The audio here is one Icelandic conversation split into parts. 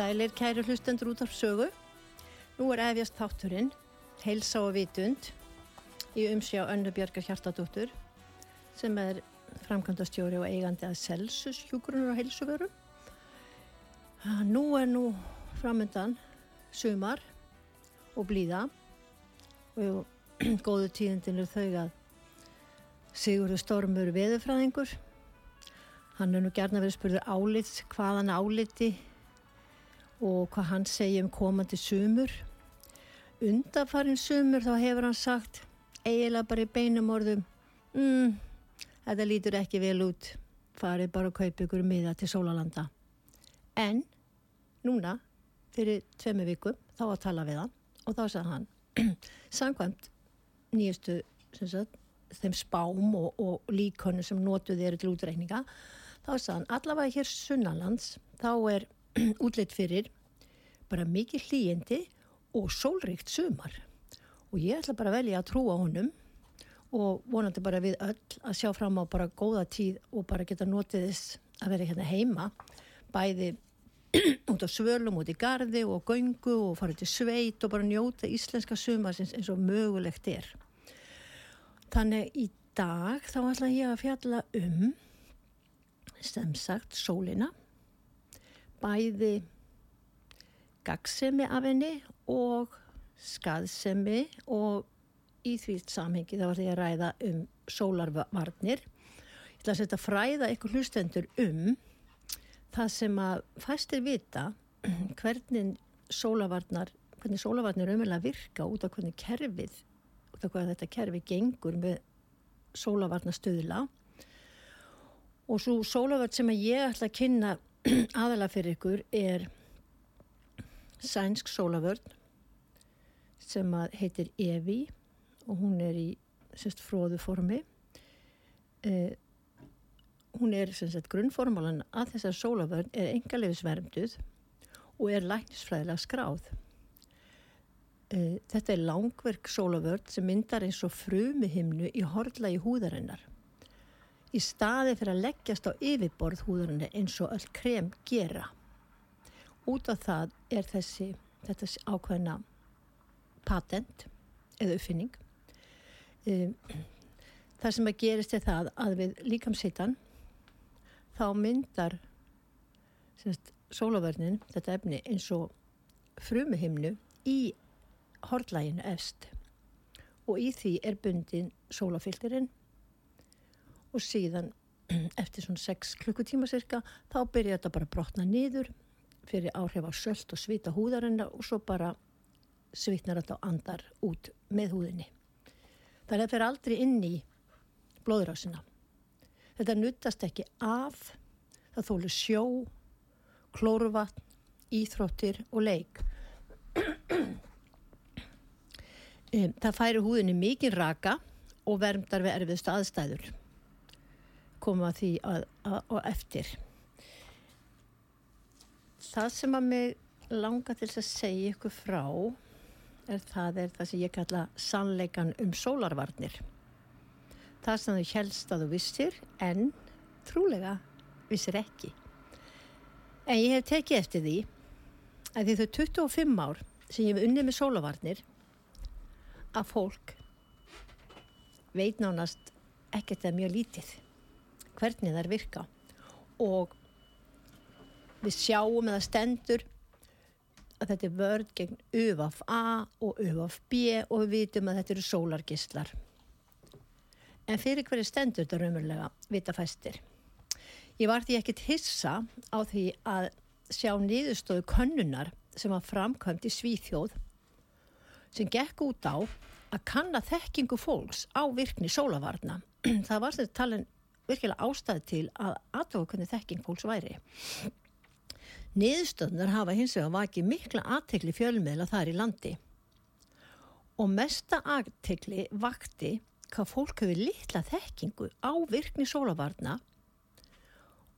Sælir kæru hlustendur út af sögu. Nú er efjast þátturinn, heilsa og vitund, í umsjá Önnu Björgar Hjartadóttur sem er framkvæmdastjóri og eigandi að Celsus hjúgrunur og heilsuvöru. Nú er nú framöndan sumar og blíða og góðu tíðindin er þau að Sigurður Stormur veðurfræðingur hann er nú gerna verið spurður álit hvaðan áliti og hvað hann segja um komandi sumur. Undarfarin sumur þá hefur hann sagt eiginlega bara í beinum orðum mm, þetta lítur ekki vel út. Farið bara að kaupa ykkur miða til sólalanda en núna fyrir tvemi vikum þá að tala við hann og þá sagði hann samkvæmt nýjastu sagt, þeim spám og, og líkonu sem notuð eru til útreikninga þá sagði hann allavega hér sunnanlands þá er útleitt fyrir bara mikið hlýjandi og sólríkt sumar og ég ætla bara að velja að trúa honum og vonandi bara við öll að sjá fram á bara góða tíð og bara geta notið þess að vera hérna heima bæði út á svölum, út í gardi og göngu og fara til sveit og bara njóta íslenska sumarsins eins og mögulegt er. Þannig í dag þá ætla ég að fjalla um sem sagt sólina bæði gagsemi af henni og skaðsemi og í því samhengi þá var því að ræða um sólarvarnir. Ég ætla að setja fræða ykkur hlustendur um það sem að fæstir vita hvernig sólavarnar, hvernig sólavarnir umverulega virka út af hvernig kerfið, út af hvað þetta kerfi gengur með sólavarnastöðla og svo sólavart sem ég ætla að kynna aðala fyrir ykkur er sænsk sólavörn sem heitir Evi og hún er í sérst fróðu formi eh, hún er sérst grunnformálan að þessar sólavörn er engalefisvermduð og er læknisfræðilega skráð. Eh, þetta er langverk sólavörn sem myndar eins og frumi himnu í horla í húðarinnar í staði fyrir að leggjast á yfirborð húðarinnar eins og öll krem gera. Út af það er þessi þetta ákveðna patent eða uppfinning. Um, það sem að gerist er það að við líkamsittan þá myndar sólavernin þetta efni eins og frumuhimnu í hortlæginu efst. Og í því er bundin sólafilterinn og síðan eftir svona 6 klukkutíma cirka þá byrjar þetta bara að brotna niður fyrir áhrif á söllt og svita húðarinnar og svo bara svitnar þetta á andar út með húðinni. Það er að fyrir aldrei inn í blóðrásina. Þetta nuttast ekki af, það þólu sjó, klóruvatn, íþróttir og leik. Það færi húðinni mikið raka og vermdar við erfiðst aðstæður. Koma því að, að, að eftir. Það sem að mig langa til að segja ykkur frá er það er það sem ég kalla sannleikan um sólarvarnir. Það sem þau helst að þú vissir en trúlega vissir ekki. En ég hef tekið eftir því að því þau 25 ár sem ég hef unnið með sólarvarnir að fólk veit nánast ekkert eða mjög lítið hvernig þær virka og við sjáum eða stendur að þetta er vörd gegn UVF A og UVF B og við vitum að þetta eru sólargistlar. En fyrir hverju stendur þetta raunverulega vita fæstir? Ég var því ekkit hissa á því að sjá niðurstóðu könnunar sem var framkvæmt í Svíþjóð sem gekk út á að kanna þekkingu fólks á virkni sólavarna. Það var sem talin virkilega ástæði til að aðtóka hvernig þekking fólks væri. Niðurstöðnar hafa hins vegar vakið mikla aðtekli fjölmiðla þar í landi og mesta aðtekli vakti hvað fólk hefur litla þekkingu á virkni sólavarna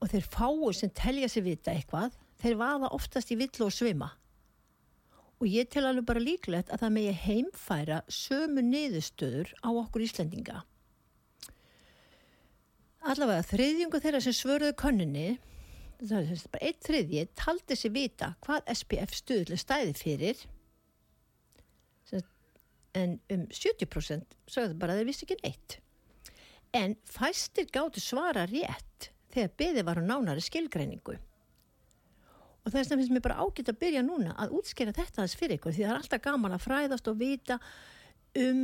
og þeir fáu sem telja sér vita eitthvað, þeir vaða oftast í villu og svima. Og ég tel alveg bara líklegt að það megi heimfæra sömu niðurstöður á okkur Íslandinga. Allavega þriðjungu þeirra sem svörðu konunni það er bara eitt þriðji taldi sér vita hvað SPF stuðlega stæði fyrir. En um 70% sagði bara að þeir vissi ekki neitt. En fæstir gáttu svara rétt þegar beði var á nánari skilgreiningu. Og þess vegna finnst mér bara ágætt að byrja núna að útskýra þetta þess fyrir ykkur því það er alltaf gaman að fræðast og vita um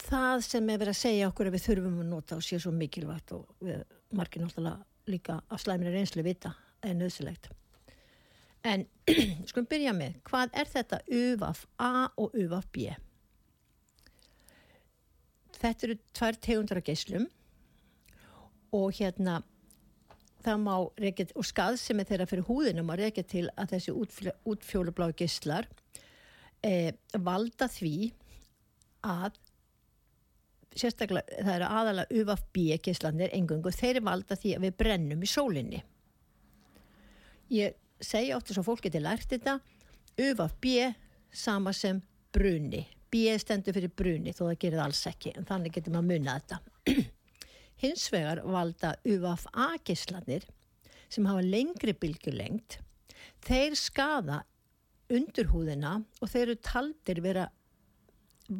það sem er verið að segja okkur að við þurfum að nota og sé svo mikilvægt og við margir náttúrulega líka af slæminni reynslu vita er nöðsilegt en skulum byrja með hvað er þetta UVAF A og UVAF B? Þetta eru tvær tegundar af geyslum og hérna það má reykja og skað sem er þeirra fyrir húðinu má reykja til að þessi útfjólubláu geyslar eh, valda því að sérstaklega það eru aðalega UVB geyslanir engungu, þeir valda því að við brennum í sólinni. Ég segja óttis að fólk geti lært þetta. UVB sama sem bruni. B stendur fyrir bruni þó það gerir alls ekki en þannig getur maður munna þetta. Hins vegar valda UVA gíslanir sem hafa lengri bylgjulengt þeir skada undirhúðina og þeir eru taldir vera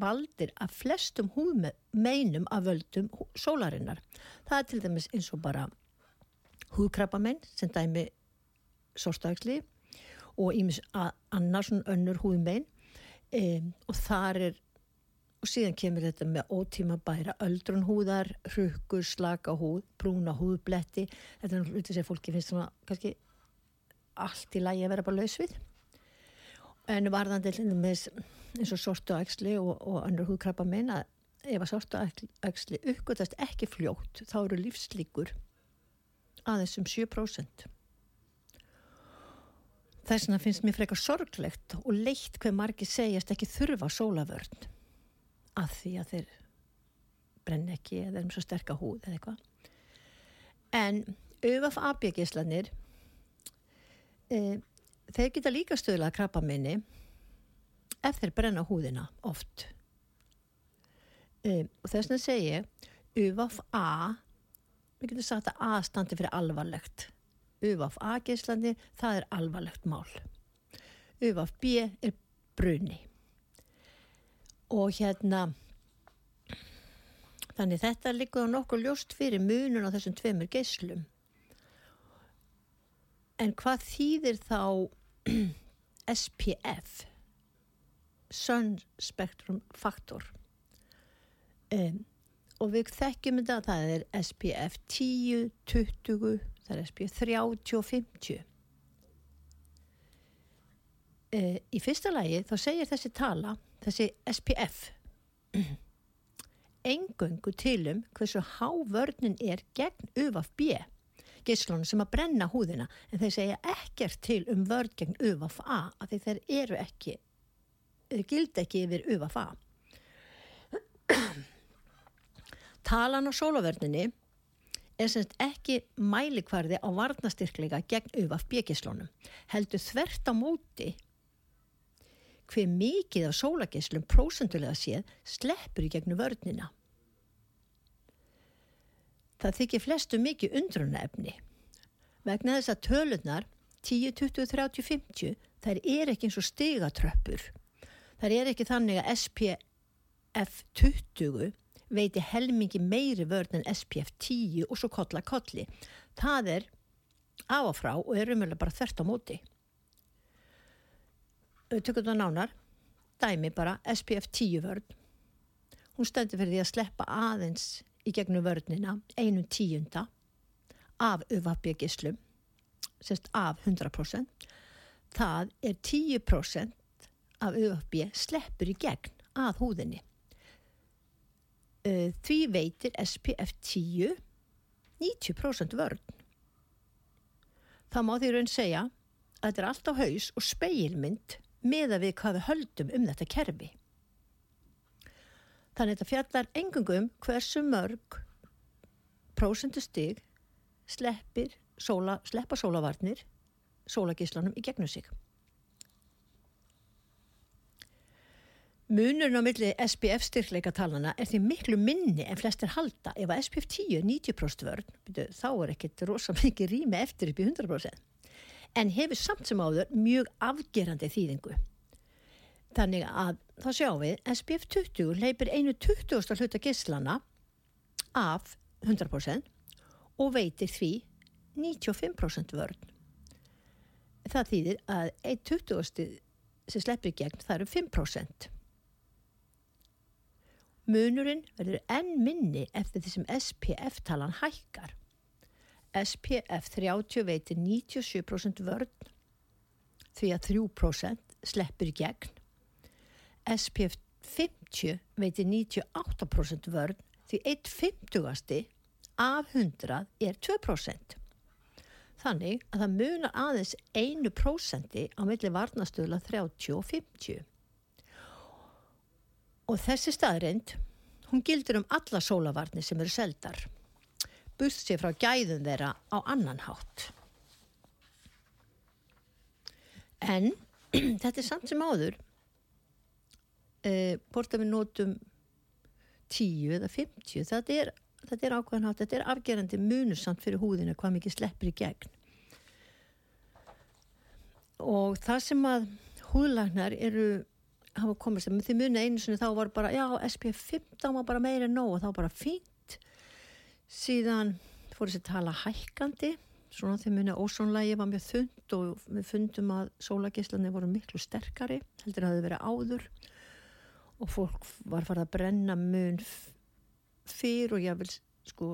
valdir af flestum húðmeinum af völdum sólarinnar. Það er til dæmis eins og bara húðkrabbamenn sem dæmi sórstæksli og ímis annars önnur húðmein. Um, og þar er og síðan kemur þetta með ótíma bæra öldrunhúðar, hrukkur, slaka húð brúna húðbletti. Þetta er náttúrulega sem fólki finnst svona kannski allt í lægi að vera bara laus við. En varðandi með eins og sortu ægsli og, og annur húðkrabba meina ef að sortu ægsli uppgötast ekki fljótt þá eru lífslíkur aðeins um 7% Þess vegna finnst mér frekar sorglegt og leitt hver margi segjast ekki þurfa sólavörn að því að þeir brenn ekki eða er um svo sterka húð eða eitthvað. En auðvaf abjögislanir e, þeir geta líka stöðla að krabba minni ef þeir brenna húðina oft. Og þess vegna segja auðvaf A, við getum sagt að A standi fyrir alvarlegt UVAF A geyslandi, það er alvarlegt mál. UVAF B er bruni. Og hérna, þannig þetta líkur á nokkuð ljóst fyrir munun á þessum tveimur geyslum. En hvað þýðir þá SPF, Sun Spectrum Factor? Um, og við þekkjum þetta að það er SPF 10, 20, það er SPF 30 og 50 uh, í fyrsta lagi þá segir þessi tala þessi SPF engöngu tilum hversu hávörnin er gegn UVB geyslunum sem að brenna húðina en þeir segja ekkert til um vörn gegn UVA af því þeir eru ekki gildi ekki yfir UVA talan á sólavörninni er semst ekki mælikvarði á varnastyrkleika gegn auðvaf bjögislónum. Heldur þvert á móti hver mikið af sólagislum prósendulega séð sleppur í gegnum vörnina. Það þykir flestu mikið undruna efni. Vegna þess að tölunar 10, 20, 30, 50 þær er ekki eins og stigatröppur. Þær er ekki þannig að SPF 20 veiti helmingi meiri vörn en SPF 10 og svo kolla kolli. Það er af og frá og er umölu bara þert á móti. Tökum það nánar, dæmi bara SPF 10 vörn. Hún stendur fyrir því að sleppa aðeins í gegnum vörnina einum tíunda af uvabjögislum, sérst af 100%. Það er 10% af uvabjög sleppur í gegn að húðinni. Uh, því veitir SPF 10 90% vörn. Það má því raun segja að þetta er allt á haus og speilmynd með að við hvað við höldum um þetta kerfi. Þannig að þetta fjallar engungum hversu mörg prósentustig sleppir sóla, sleppa sólavarnir sólagíslanum í gegnum sig. Munurinn á milli SPF styrkleika talana er því miklu minni en flestir halda. Ef að SPF 10 er 90% vörn, þá er ekkert rosa mikið rými eftir upp í 100%. En hefur samt sem áður mjög afgerandi þýðingu. Þannig að þá sjáum við SPF 20 leipir einu 20. hluta gislana af 100% og veitir því 95% vörn. Það þýðir að 1.20 sem sleppir gegn það eru 5%. Munurinn verður enn minni eftir því sem SPF-talan hækkar. SPF 30 veitir 97% vörn því að 3% sleppir gegn. SPF 50 veitir 98% vörn því 1.50 af 100 er 2%. Þannig að það munar aðeins einu prósendi á milli varnastöðla 30 og 50. Og þessi staðrind, hún gildur um alla sólavarnir sem eru seldar. Bust sér frá gæðum þeirra á annan hátt. En þetta er samt sem áður, eh, hvort að við nótum 10 eða 50, þetta er þetta er ákveðan hátt, þetta er afgerandi munusamt fyrir húðina hvað mikið sleppir í gegn og það sem að húðlagnar eru hafa komist, því muni einu sinni þá var bara, já, SPF 15 var bara meira en nóg og þá bara fínt. Síðan fór þessi tala hækkandi svona því muni ósónlægi var mjög þund og við fundum að sólagislanir voru miklu sterkari heldur að það hefði verið áður. Og fólk var farið að brenna mun fyrr og ég vil sko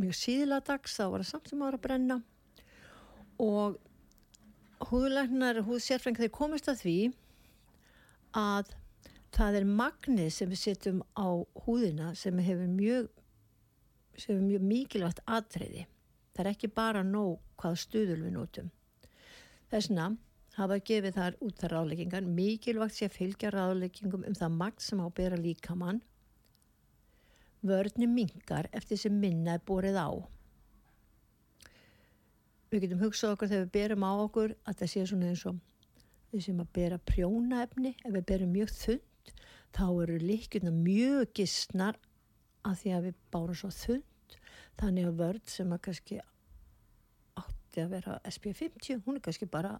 mjög síðladags þá var það samt sem ára að brenna. Og húðlæknar, húðsérfræng þeir komist að því að það er magnið sem við setjum á húðina sem hefur mjög sem hefur mjög mikilvægt aðtreyði það er ekki bara nóg hvað stuðul við nótum þessna hafa gefið þar út þar ráðleggingar. Mikilvægt sé að fylgja ráðleggingum um það magn sem á bera líkamann. Vörnum mingar eftir sem minna er borið á. Við getum hugsað okkur þegar við berum á okkur að það sé svona eins og við sem að bera prjónaefni, ef við berum mjög þund þá eru líkjuna mjög gistnar að því að við bárum svo þund þannig að vörn sem að kannski átti að vera SP50, hún er kannski bara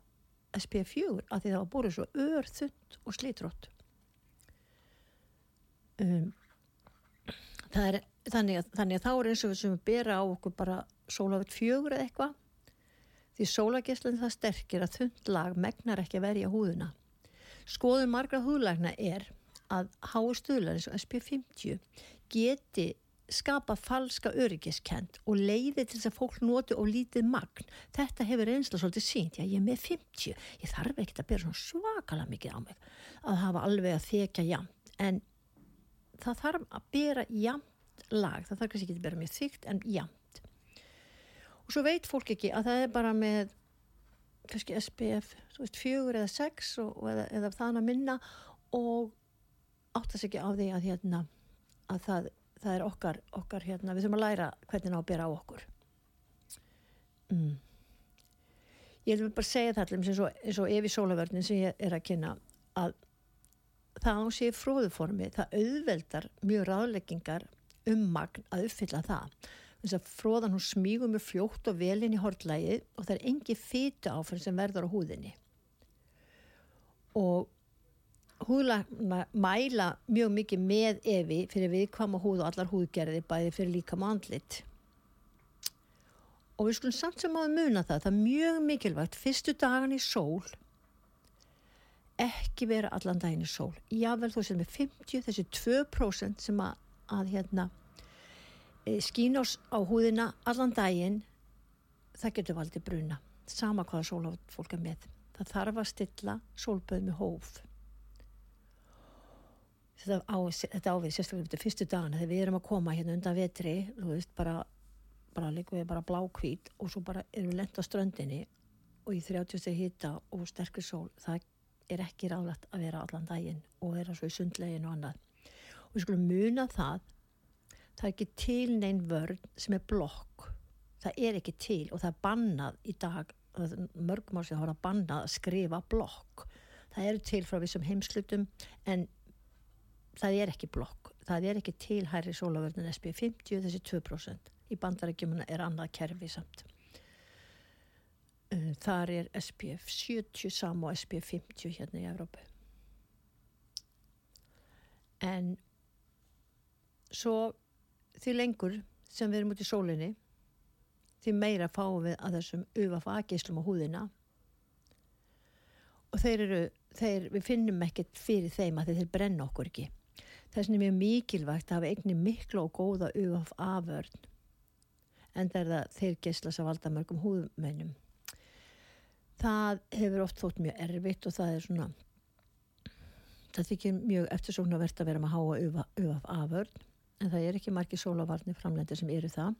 SP4 að því það var búið svo ör þund og slítrótt. Um, þannig, þannig að þá er eins og við sem bera á okkur bara sólavitt fjögur eða eitthvað því sólagesslinn það sterkir að þund lag megnar ekki að verja húðuna skoðun margra húðlagna er að hástuðlar eins og SP50 geti skapa falska öryggiskend og leiði til þess að fólk noti og lítið magn. Þetta hefur einstaklega svolítið sínt já ég er með 50, ég þarf ekkert að bera svakalega mikið á mig að hafa alveg að þekja jamt en það þarf að bera jamt lag, það þarf kannski ekki að bera mjög þygt en jamt og svo veit fólk ekki að það er bara með kannski SPF veist, fjögur eða sex og, og eða, eða þann að minna og áttast ekki á því að, hérna, að það, það er okkar, okkar hérna, við þurfum að læra hvernig það bera á okkur mm. ég vil bara segja það eins og, og Evi Sólavörnin sem ég er að kynna að það á sig fróðuformi, það auðveldar mjög ráðleggingar um magn að uppfylla það. Þess að fróðan hún smígur mjög fljótt og vel inn í hortlægið og það er engi fytu áfram sem verður á húðinni. Og húðlagna mæla mjög mikið með evi fyrir viðkvama húð og allar húðgerði bæði fyrir líka mandlit. Og við skulum samt sem áður muna það, það er mjög mikilvægt fyrstu dagan í sól ekki vera allan daginn í sól jável þú sem er 50 þessi 2% sem að, að hérna skínós á húðina allan daginn það getur valdið bruna sama hvaða sól fólk er með. Það þarf að stilla sólböð með hóf. Þetta, ávið sérstaklega þetta fyrstu dagana þegar við erum að koma hérna undan vetri þú veist bara bara líka við bara blákvít og svo bara erum við lent á ströndinni og í 30 steg hýta og sterkur sól það er ekki ráðlagt að vera allan daginn og vera svo í sundlegin og annað. Og við skulum muna það það er ekki til neinn vörn sem er blokk. Það er ekki til og það er bannað í dag mörgum ár sem það er bannað að skrifa blokk. Það eru til frá vissum heimslutum en það er ekki blokk, það er ekki tilhæri sólavörnum SPF 50 þessi 2% í bandarækjumuna er annað kerfi samt. Uh, þar er SPF 70 sam og SPF 50 hérna í Evrópu. En svo því lengur sem við erum út í sólinni því meira fáum við að þessum UFA geyslum á húðina. Og þeir eru þeir, við finnum ekkert fyrir þeim að þeir brenna okkur ekki. Þess vegna er mjög mikilvægt að hafa eigni miklu og góða UFA vörn en það er það þeir geyslas að valda mörgum húðmennum það hefur oft þótt mjög erfitt og það er svona það þykir mjög eftirsóknarvert að vera með háa UFA vörn en það er ekki margi sólavarnir framlendir sem eru það.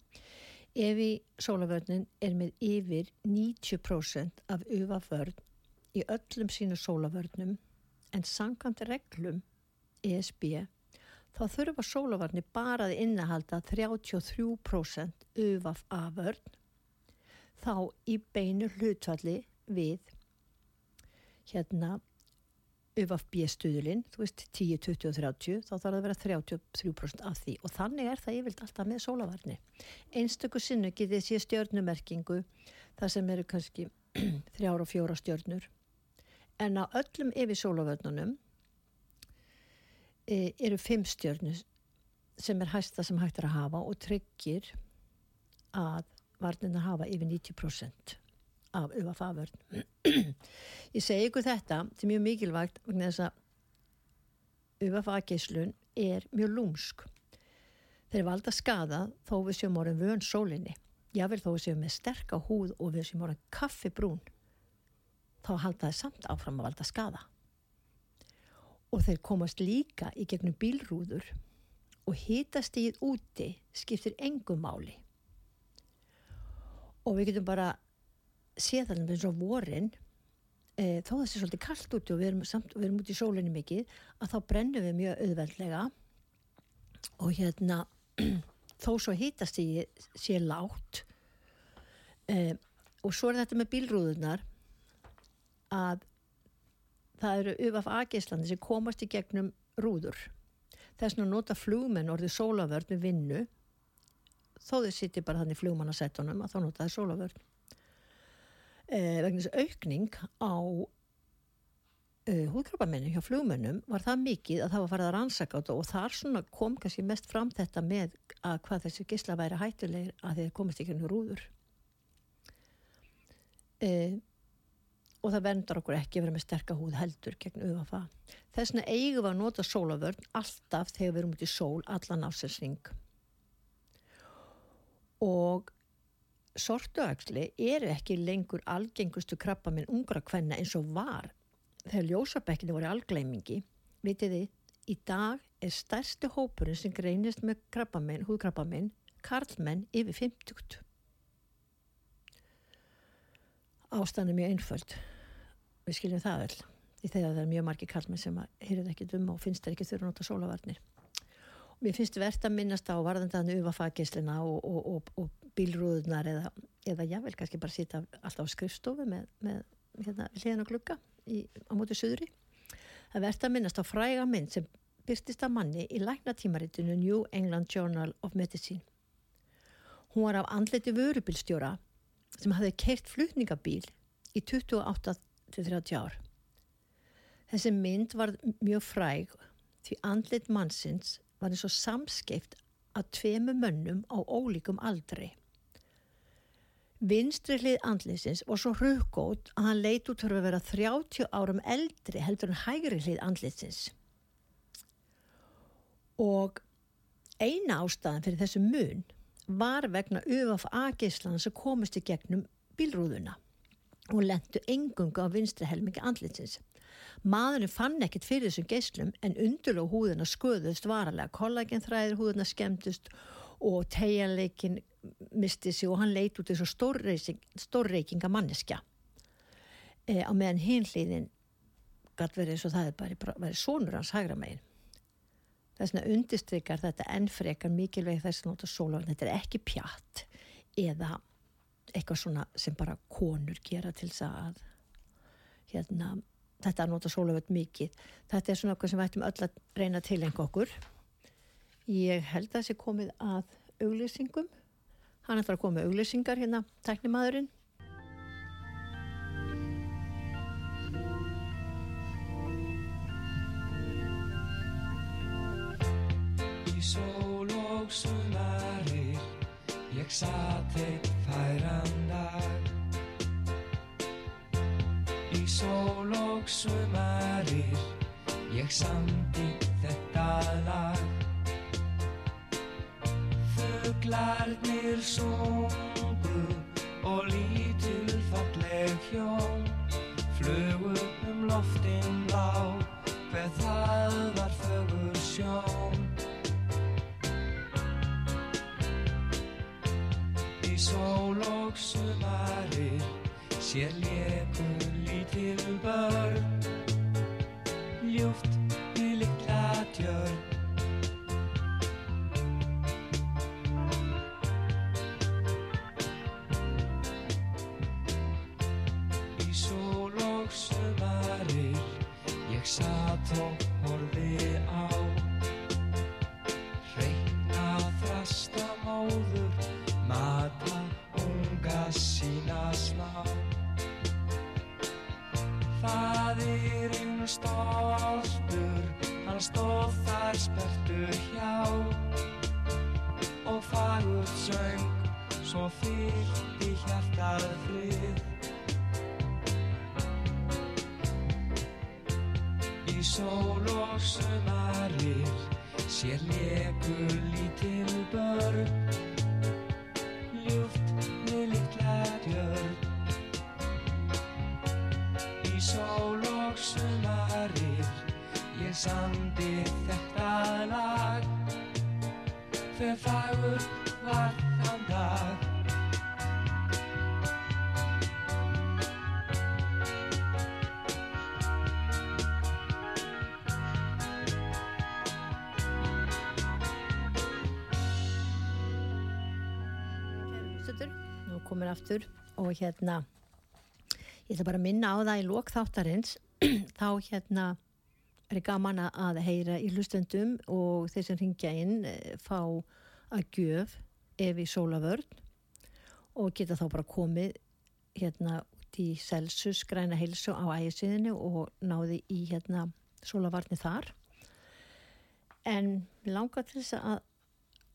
Í sólavörnin er með yfir 90% af UFA-vörn í öllum sínu sólavörnum en sangkvæmt reglum ESB þá þurfa sólavarnir bara að innahalda 33% UFA-vörn þá í beinu hlutvalli við hérna UFB-stuðulinn, þú veist 10, 20 og 30, þá þarf það að vera 33% af því. Og þannig er það yfirlt alltaf með sólavarni. Einstöku sinnu getið sé stjörnumerkingu þar sem eru kannski þrjára og fjóra stjörnur. En á öllum yfir sólavarnunum e, eru fimm stjörnur sem er hægsta sem hægt er að hafa og tryggir að varnina hafa yfir 90% af UFA-vörn. Ég segi ykkur þetta, þetta er mjög mikilvægt vegna þess að UFA-geyslun er mjög lúmsk. Þeir valda skada þó við séum orðin vön sólinni. Jável þó við séum með sterka húð og við séum orðin kaffibrún þá halda það samt áfram að valda skada. Og þeir komast líka í gegnum bílrúður og hitast í úti skiptir engum máli. Og við getum bara séð þannig eins og vorin e, þó það sé svolítið kallt úti og við erum, samt, við erum út í sólinni mikið að þá brennum við mjög auðveldlega. Og hérna þó svo hýtast í sé látt e, og svo er þetta með bílrúðunar að það eru UFF A-geislandi sem komast í gegnum rúður. Þess að nota flugmenn orðið sólavörn með vinnu. Þó þau sittir bara þannig flugmannasettunum að þá nota það sólavörn eh, vegna þess aukning á eh, húðkrabbamennu hjá flugmennum var það mikið að það var farið að rannsaka og þar kom kannski mest fram þetta með að hvað þessi gísla væri hættulegir að þeir komist ekki nú rúður eh, og það verndar okkur ekki að vera með sterka húð heldur gegn UFA. Þess vegna eigum við að nota sólavörn alltaf þegar við erum út í sól allan ásensning og sortuaksli eru ekki lengur algengustu krabba minn ungra kvenna eins og var þegar ljósabekkinu voru algleimingi vitið þið, í dag er stærsti hópurinn sem greinist með krabba minn, húðkrabba minn karlmenn yfir 50 ástæðan er mjög einföld. Við skiljum það vel því þegar það er mjög margi karlmenn sem heyrið ekki duma og finnst það ekki þurfa að nota sólavarnir Mér finnst verðt að minnast á varðandaðan ufafagislina og, og, og, og bílrúðunar eða, eða jável kannski bara sýta alltaf á skrifstofu með, með hérna, hliðan og glugga í, á móti söðri. Það verðt að minnast á fræga mynd sem byrstist að manni í læknatímaritinu New England Journal of Medicine. Hún var af andleti vörubilstjóra sem hafði keirt flutningabíl í 28-30 ár. Þessi mynd var mjög fræg því andlit mannsins var eins og samskeift að tveimu mönnum á ólíkum aldri. Vinstri hlið andlisins var svo röggótt að hann leit út fyrir að vera 30 árum eldri heldur en hægri hlið andlisins. Og eina ástæðan fyrir þessu mun var vegna UFA-gíslan sem komist í gegnum bílrúðuna og lendu engungu á vinstri helmingi andlisins. Maðurinn fann ekkit fyrir þessum geyslum en undurlóð húðina sköðust varalega. Kollagenþræðir húðina skemmtust og tegjanleikin misti sig og hann leit út þessu stórreikinga manneskja. E, á meðan hinliðin gæti verið eins og það er bara verið sonur hans hægra megin. Þess vegna undistrykar þetta ennfrekar mikilvæg þess að nota sólafn. Þetta er ekki pjatt eða eitthvað svona sem bara konur gera til þess að hérna þetta að nota sólavörn mikið. Þetta er svona okkur sem við ættum öll að reyna til einhver okkur. Ég held að það sé komið að auglýsingum. Hann ætlar að koma auglýsingar hérna tæknimaðurinn. Í sól og sumarir Ég satt eitt færan sól og sumarir. Ég samti þetta lag. Fuglarnir sungu Og lítil falleg hjón Flugu um loftin lá Hver það var fögur sjón. Í sól og sumarir sér lékur lítil börn Ljúft við litla tjörn fagur var þann dag nú komin aftur og hérna ég ætla bara að minna á það í lok þáttarins þá hérna er gaman að heyra í hlustendum og þeir sem ringja inn eh, fá að gjöf ef í sólavörn og geta þá bara komið hérna út í Celsius græna heilsu á ægisviðinu og náði í hérna sólavarni þar. En mig langar til þess að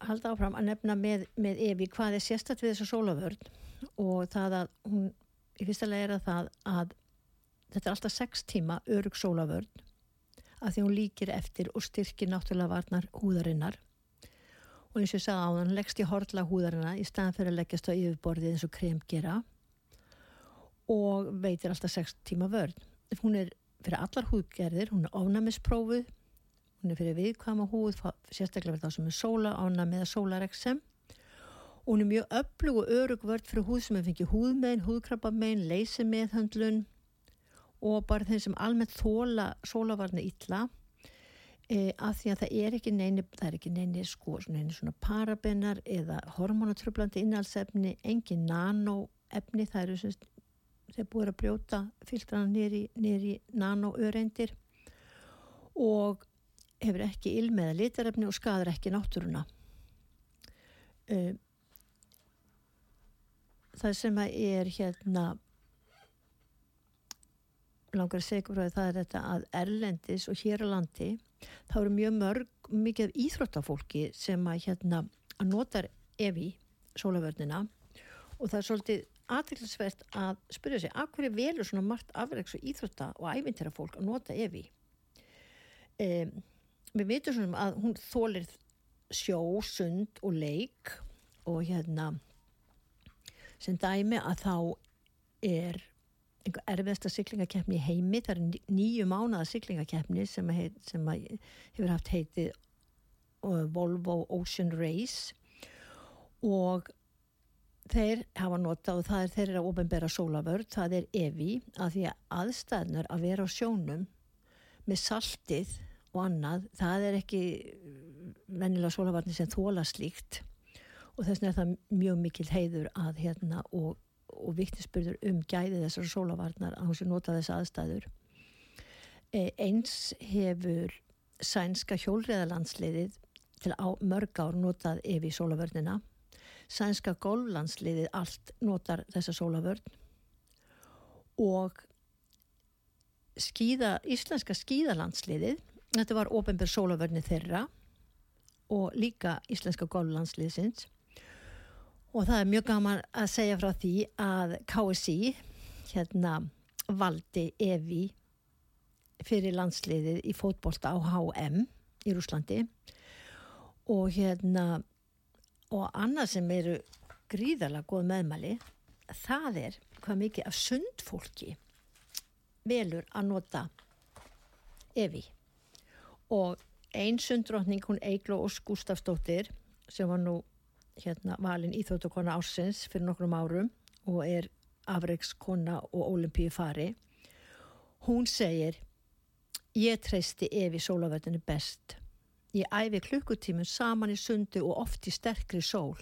halda áfram að nefna með, með Evi hvað er sérstætt við þessu sólavörn og það að hún í fyrsta lega er að það að þetta er alltaf sex tíma örug sólavörn að því hún líkir eftir og styrkir náttúrulega varnar húðarinnar og eins og ég sagði á hann leggst í hortla húðarina í staðan fyrir að leggjast á yfirborðið eins og krem gera. Og veitir alltaf sex tíma vörn. Hún er fyrir allar húðgerðir hún er ofnæmisprófuð. Hún er fyrir viðkvæma húð sérstaklega fyrir þá sem er sóla ánæmi eða sólareksem og hún er mjög öflug og örug vörd fyrir húð sem er fengið húðmein, húðkrabbamein, leysimeðhöndlun og bara þeim sem almennt þóla sólavarni illa e, af því að það er ekki neini, það er ekki neini sko, neini svona parabenar eða hormonatröflandi innhalsefni, engin nanoefni, það eru sem þeir búið að brjóta filtrana nýri, nýri nanoöreindir og hefur ekki ilmeða litarefni og skadar ekki náttúruna. Uh, það sem að er hérna langar að segja frá það er þetta að Erlendis og hér á landi þá eru mjög mörg mikið af íþróttafólki sem að hérna að notar evi sólavörnina og það er svolítið aðtilsvert að spyrja sig að hverju velur svona margt afreiks og íþrótta og ævintera fólk að nota evi? Um, við veitum svona að hún þólir sjó, sund og leik og hérna sem dæmi að þá er einhver erfiðasta syklingakeppni í heimi, það er nýju mánuða syklingakeppni sem, heit, sem hefur haft heitið uh, Volvo Ocean Race. Og þeir hafa notað og það er þeir eru að ofinbera sólavörð, það er evi að því að aðstæðnur að vera á sjónum með saltið og annað, það er ekki vennilega sólavarni sem þóla slíkt. Og þess vegna er það mjög mikil heiður að hérna og, og viktispurður um gæði þessar sólavarnar að hún sé nota þess aðstæður E, eins hefur sænska hjólriðalandsliðið til á mörg ár notað yfir sólavörnina. Sænska golflandsliðið allt notar þessa sólavörn og skíða, íslenska skíðalandsliðið, þetta var ofenbjörn sólavörni þeirra og líka íslenska golflandsliðsins og það er mjög gaman að segja frá því að KSI hérna valdi Evi fyrir landsliðið í fótbolta á HM í Rúslandi og hérna og annað sem eru gríðarlega góð meðmæli það er hvað mikið af sundfólki velur að nota Evi. Og einn sundrótning hún Eigló Ós Gustafsdóttir sem var nú hérna valin íþjóttukona ársins fyrir nokkrum árum og er afreikskona og olimpíu fari hún segir ég treysti Evi sólavöldinu best. Ég æfi klukkutímun saman í sundu og oft í sterkri sól.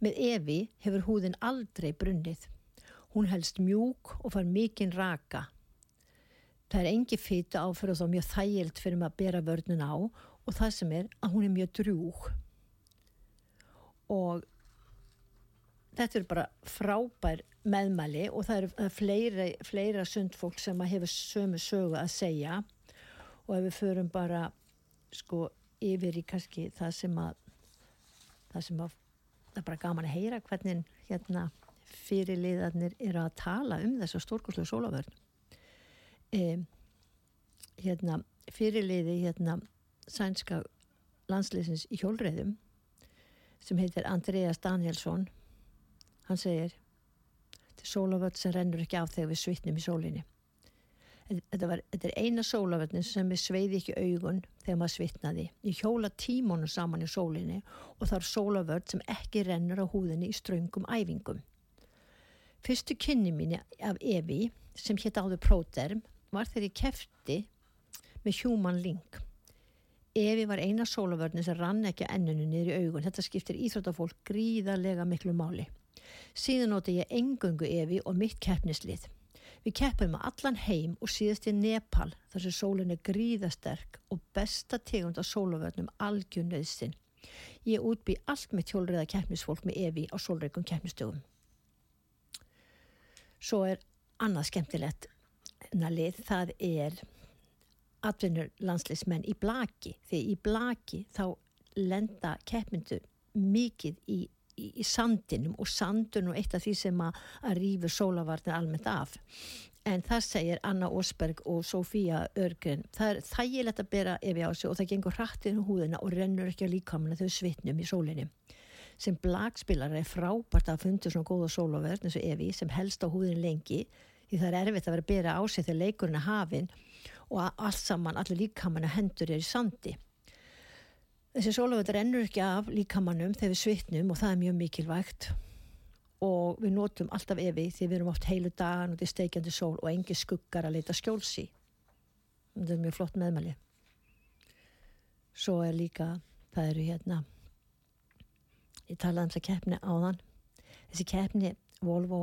Með Evi hefur húðin aldrei brunnið. Hún helst mjúk og far mikinn raka. Það er engi fýta áfyrir þá mjög þægild fyrir maður að bera vörnun á og það sem er að hún er mjög drúg og þetta er bara frábær meðmæli og það eru fleira, fleira sundfólk sem hefur sömu sögu að segja. Og ef við förum bara sko yfir í kannski það sem að það sem að það er bara gaman að heyra hvernig hérna fyrirliðarnir eru að tala um þessa stórkoslu sólavörn e, hérna fyrirliði hérna sænska landsleysins í hjólreðum sem heitir Andreas Danielsson. Hann segir þetta er sólavöld sem rennur ekki af þegar við svitnum í sólinni. Þetta, var, þetta er eina sólavöldin sem við sveiði ekki augun þegar maður svitnaði. Ég hjóla tímónu saman í sólinni og það er sólavöld sem ekki rennur á húðinni í ströngum æfingum. Fyrstu kynni mín af Evi sem hétt áður Próterm var þegar ég kefti með Human Link Evi var eina sólavörni sem rann ekki að ennunu niður í augun. Þetta skiptir íþróttafólk gríðarlega miklu máli. Síðan noti ég engöngu Evi og mitt keppnislið. Við keppum með allan heim og síðast í Nepal þar sem sólun er gríðasterk og besta tegund af sólavörnum algjörnöðsinn. Ég útbý allt með tjólriða keppnisfólk með Evi á sólreikum keppnistögum. Svo er annað skemmtilegt nalið, það er atvinnur landsleismenn í blaki því í blaki þá lenda keppmyndu mikið í, í, í sandinum og sandun og eitt af því sem að, að rýfur sólavarnir almennt af. En það segir Anna Osberg og Sofía Örgren það er þægilegt að bera efi á sig og það gengur hrattinn í húðina og rennur ekki á líkamuna þau svitnum í sólinni. Sem blagspilar er frábært að fundi svona góða sólaverð eins og evi sem helst á húðin lengi því það er erfitt að vera að bera á sig þegar leikurinn er hafinn og allt saman, allir líkamannu hendur er í sandi. Þessi sólavöld rennur ekki af líkamannum þegar við svitnum og það er mjög mikilvægt og við notum alltaf evi því við erum oft heilu dagan þetta er steikjandi sól og engi skuggar að leita skjólsi. Þetta er mjög flott meðmæli. Svo er líka, það eru hérna, ég talaði um þessa keppni áðan, þessi keppni Volvo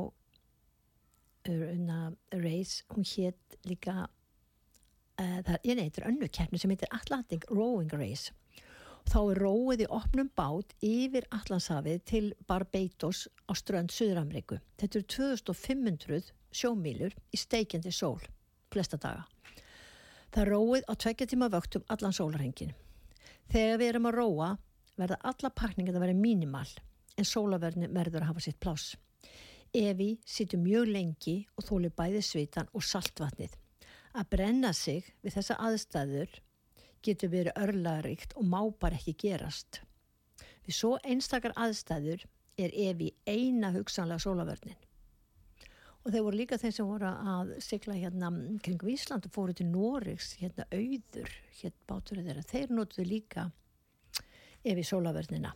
Race, hún hétt líka uh, það er einnig önnu keppni sem heitir Atlantic Rowing Race. Þá er róið í opnum bát yfir Allandshafið til Barbados á strönd Suður-Ameríku. Þetta eru 2500 sjómílur í steikjandi sól flesta daga. Það er róið á tveggja tíma vöktum allan sólarhengin þegar við erum að róa verða alla pakningar að vera mínimal en sólaverðin verður að hafa sitt plás Evi sittur mjög lengi og þóli bæði svitan og saltvatnið Að brenna sig við þessa aðstæður getur verið örlaríkt og má bara ekki gerast. Við svo einstakar aðstæður er evi eina hugsanlega sólavörnin. Og þeir voru líka þeir sem voru að sigla hérna kring Ísland og fóru til Nóriks, hérna auður, hérna báturinn þeirra. Þeir notuðu líka evi sólavörnina.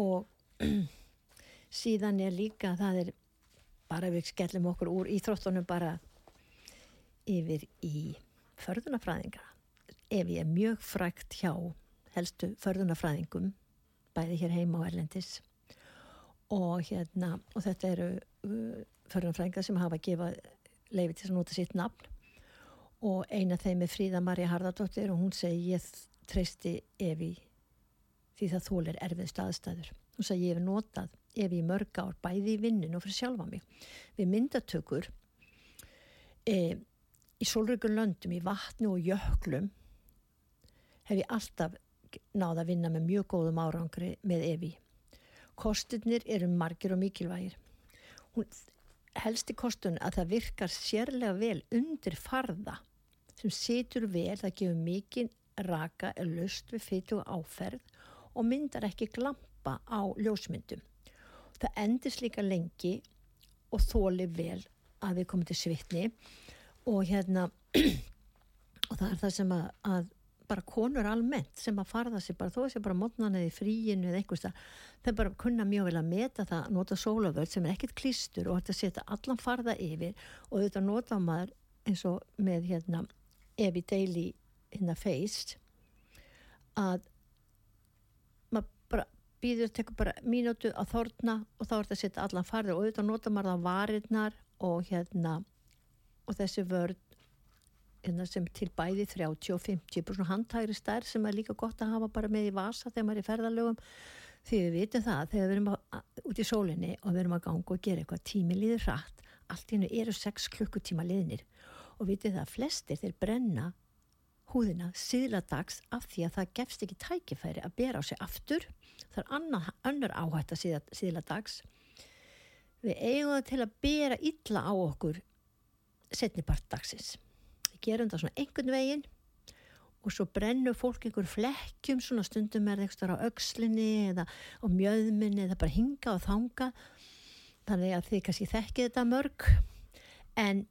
Og síðan er líka, það er bara við skellum okkur úr íþróttunum bara yfir í förðunafræðinga ef ég er mjög frækt hjá helstu förðunafræðingum bæði hér heima á Erlendis og hérna og þetta eru uh, förðunafræðinga sem hafa að gefa leiði til að nota sitt nafn og eina þeim er Fríða Marja Harðardóttir og hún segi ég treysti Evi því það þólir erfið staðstæður. Hún segi ég hef notað Evi í mörg ár bæði í vinnun og fyrir sjálfa mig. Við myndatökur e, í sólryggun löndum, í vatnu og jöklum hef ég alltaf náða að vinna með mjög góðum árangri með Evi. Kostinir eru margir og mikilvægir. Hún helsti kostun að það virkar sérlega vel undir farða sem situr vel, það gefur mikið raka er löst við fytu og áferð og myndar ekki glampa á ljósmyndum. Það endist líka lengi og þóli vel að við komum til svitni og hérna og það er það sem að, að bara konur almennt sem að farða sig bara þó að sé bara mótnan eða í fríinu eða einhversta þeir bara kunna mjög vel að meta það að nota sólavörð sem er ekkert klístur og að setja allan farða yfir og þetta nota maður eins og með hérna Evi Daily hérna face að maður bara býður, tekur bara mínútu að þórna og þá er þetta setja allan farða og auðvitað nota maður það varirnar og hérna og þessi vörð hérna, sem til bæði 30 og 50 handhægri stær sem er líka gott að hafa bara með í vasa þegar maður er í ferðalögum. Því við vitum það þegar við erum út í sólinni og við erum að ganga og gera eitthvað tími líður hratt. Allt í hennu eru 6 klukkutíma liðnir. Og vitið það að flestir þeir brenna húðina síðladags af því að það gefst ekki tækifæri að bera á sig aftur. Það er annar, annar áhætt að síðladags við eigum það til að bera illa á okkur setnipart dagsins. Gerum það svona einhvern veginn og svo brennur fólk einhver flekkjum svona stundum er það eitthvað á aukslinni eða á mjöðminni eða bara hinga og þanga þannig að þið kannski þekkið þetta mörg. En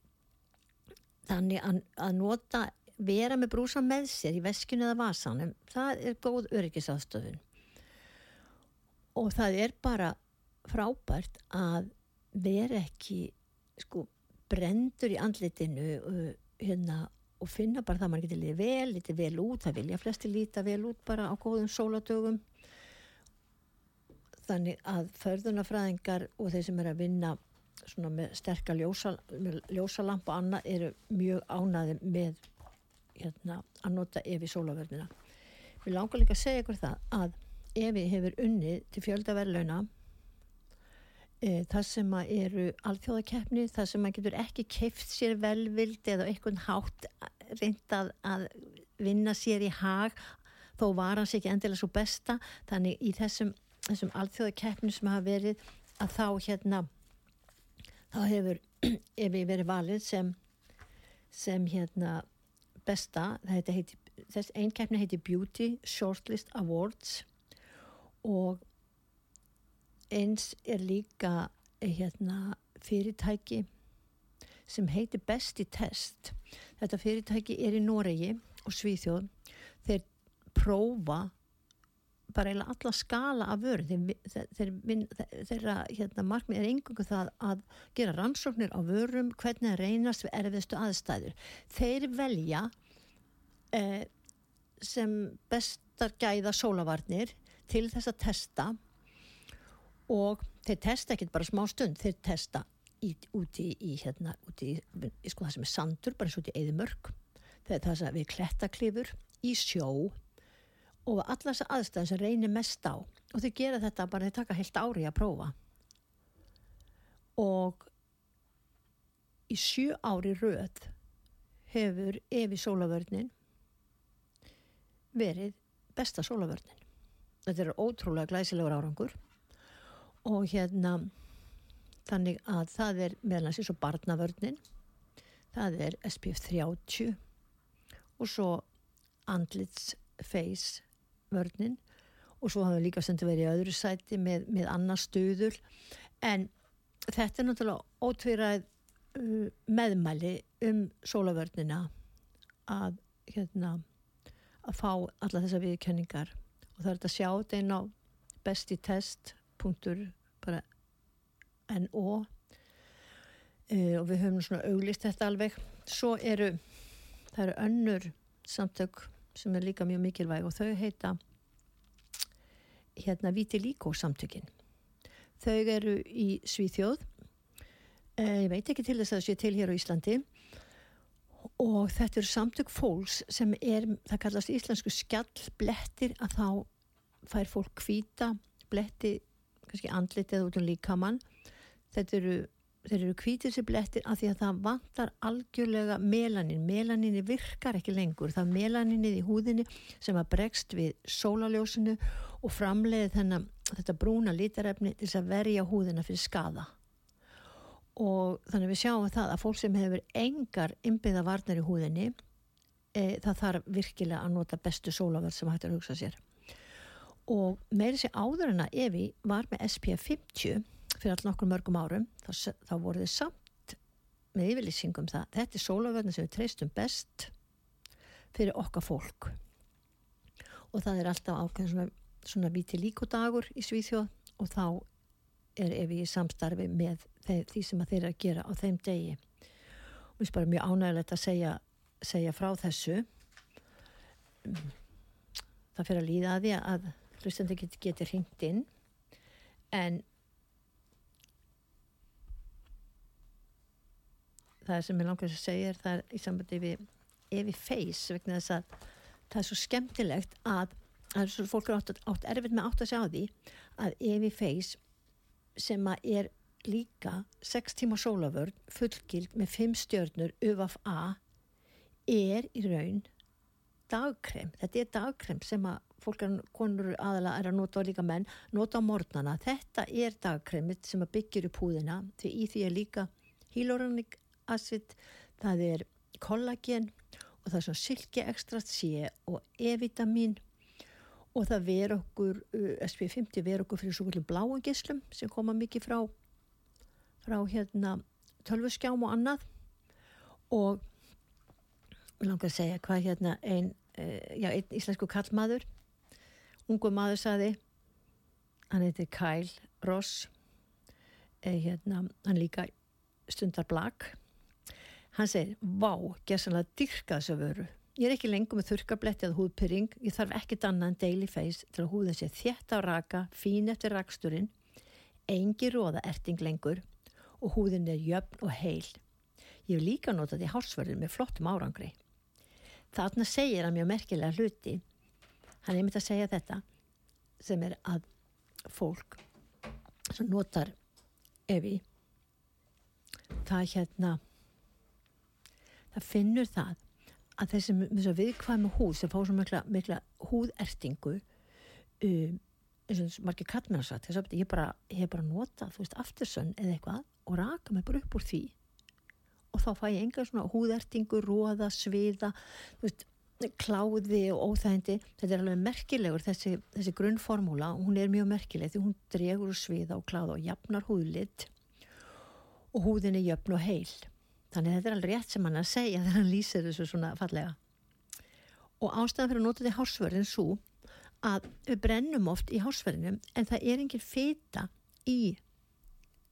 þannig að, að nota vera með brúsa með sér í veskinu eða vasanum það er góð öryggisaðstöðun. Og það er bara frábært að vera ekki sko brendur í andlitinu uh, hérna, og finna bara það að maður getur litið vel, litið vel út, það vilja flesti líta vel út bara á góðum sóladögum þannig að förðunafræðingar og þeir sem er að vinna svona með sterkar ljósa, ljósalamp og annað eru mjög ánaði með hérna, að nota Evi sólaverðina við langar líka að segja ykkur það að Evi hefur unnið til fjöldaverðlauna e, það sem eru alþjóðakeppni, það sem maður getur ekki keift sér velvild eða einhvern hátt reyndað að vinna sér í hag þó var hans ekki endilega svo besta. Þannig í þessum, þessum alþjóðakeppni sem hafa verið að þá hérna þá hefur ef við verið valið sem sem hérna besta. Heiti, þess einkeppni heiti Beauty Shortlist Awards og eins er líka eh, hérna, fyrirtæki sem heitir Besti Test. Þetta fyrirtæki er í Noregi og Svíþjóð. Þeir prófa bara eiginlega alla skala af vörð þeir, þeir, þeirra hérna, markmið er engungu það að gera rannsóknir á vörum hvernig það reynast við erfiðstu aðstæður. Þeir velja eh, sem bestar gæða sólavarnir til þess að testa og þeir testa ekkert bara smá stund, þeir testa í, úti í hérna, úti í, sko það sem er sandur, bara eins út í eðimörk er það sem við klettaklifur í sjó og allar þessar aðstæðan sem reynir mest á. Og þeir gera þetta bara, þeir taka heilt ári að prófa. Og í sjö ári röð hefur Evi sólavörnin verið besta sólavörnin þetta er ótrúlega glæsilegur árangur og hérna þannig að það er meðlans eins og barnavörnin það er SPF 30 og svo andlits face vörnin og svo hafum við líka sendið verið í öðru sæti með, með annar stuður en þetta er náttúrulega ótvíræð uh, meðmæli um sólavörnina að hérna að fá alla þessa viðkenningar og það er þetta að sjá þetta einn á besti test punktur bara NO uh, og við höfum svona auglist þetta alveg. Svo eru það eru önnur samtök sem er líka mjög mikilvæg og þau heita hérna Viti Líkó samtökin. Þau eru í Svíþjóð. Uh, ég veit ekki til þess að það sé til hér á Íslandi. Og þetta eru samtök fólks sem er, það kallast íslensku skjallblettir að þá fær fólk hvita bletti, kannski andlitið út um líkamann. Þetta eru eru kvítið sér blettir af því að það vantar algjörlega melanin melaninni virkar ekki lengur. Það er melaninni í húðinni sem að bregst við sólaljósinu og framleiði þennan þetta brúna lítarefni til að verja húðina fyrir skada og þannig við sjáum það að fólk sem hefur engar innbyggða varnar í húðinni e, það þarf virkilega að nota bestu sólaverð sem hættir að hugsa sér og meiri sér áður en að Evi var með SPF 50 fyrir all nokkur mörgum árum þá, þá voru þið samt með yfirlýsingum það. Þetta er sólaverðin sem við treystum best fyrir okkar fólk. Og það er alltaf ákveðin svona, svona viti líkodagur í Svíþjóð og þá er ef ég samstarfi með þeir, því sem þeir eru að gera á þeim degi. Og mér er bara mjög ánægilegt að segja, segja frá þessu. Það fyrir að líða að því að hlustandi geti, geti hringt inn. En það sem ég langast að segja er það er í sambandi við Evi Face vegna þess að það er svo skemmtilegt að, að fólk er átt, átt erfitt með átt að sjá því að Evi Face sem að er líka 6 tíma sólaförn fullgild með 5 stjörnur UFA er í raun dagkrem, þetta er dagkrem sem að fólk er, konur aðalega er að nota líka menn, nota á mornana þetta er dagkremit sem að byggjur upp húðina því í því er líka hyaluronic acid það er kollagen og það er svona silki ekstrat C og E-vitamin og það ver okkur, uh, SP50 ver okkur fyrir svo kvöldu bláum gislum sem koma mikið frá frá hérna tölvuskjám og annað. Og langar að segja hvað hérna já, einn íslensku kallmaður ungu maður saði hann heiti Kyle Ross. Eh, hérna, hann líka stundar blag hann segir, vá, gerðsanlega dyrka þessu vöru. Ég er ekki lengur með þurkabletti eða húðpyrring, ég þarf ekkit annað en daily face til að húðin sé þétt á raka, fín eftir raksturinn, engi róða erting lengur og húðin er jöfn og heil. Ég hef líka notað í hálsverðin með flottum árangri. Þarna segir hann mjög merkilega hluti, hann er myndið að segja þetta, sem er að fólk sem notar evi, það hérna, það finnur það að þessi viðkvæmi húð sem fá svo mikla, mikla húðertingu um, eins og margir kattmennar satt ég hef bara, bara notað, þú veist, aftursönn eða eitthvað og raka mig bara upp úr því. Og þá fæ ég enga svona húðertingu, róða, sviða þú veist, kláði og óþægindi þetta er alveg merkilegur þessi, þessi grunnformúla, hún er mjög merkileg því hún dregur sviða og kláða og jafnar húðlitt og húðin er jöfn og heil Þannig þetta er alveg rétt sem hann að segja þegar hann lýsir þessu svona fallega. Og ástæðan fyrir að nota þetta í hásverðin svo að við brennum oft í hásverðinum en það er engin feta í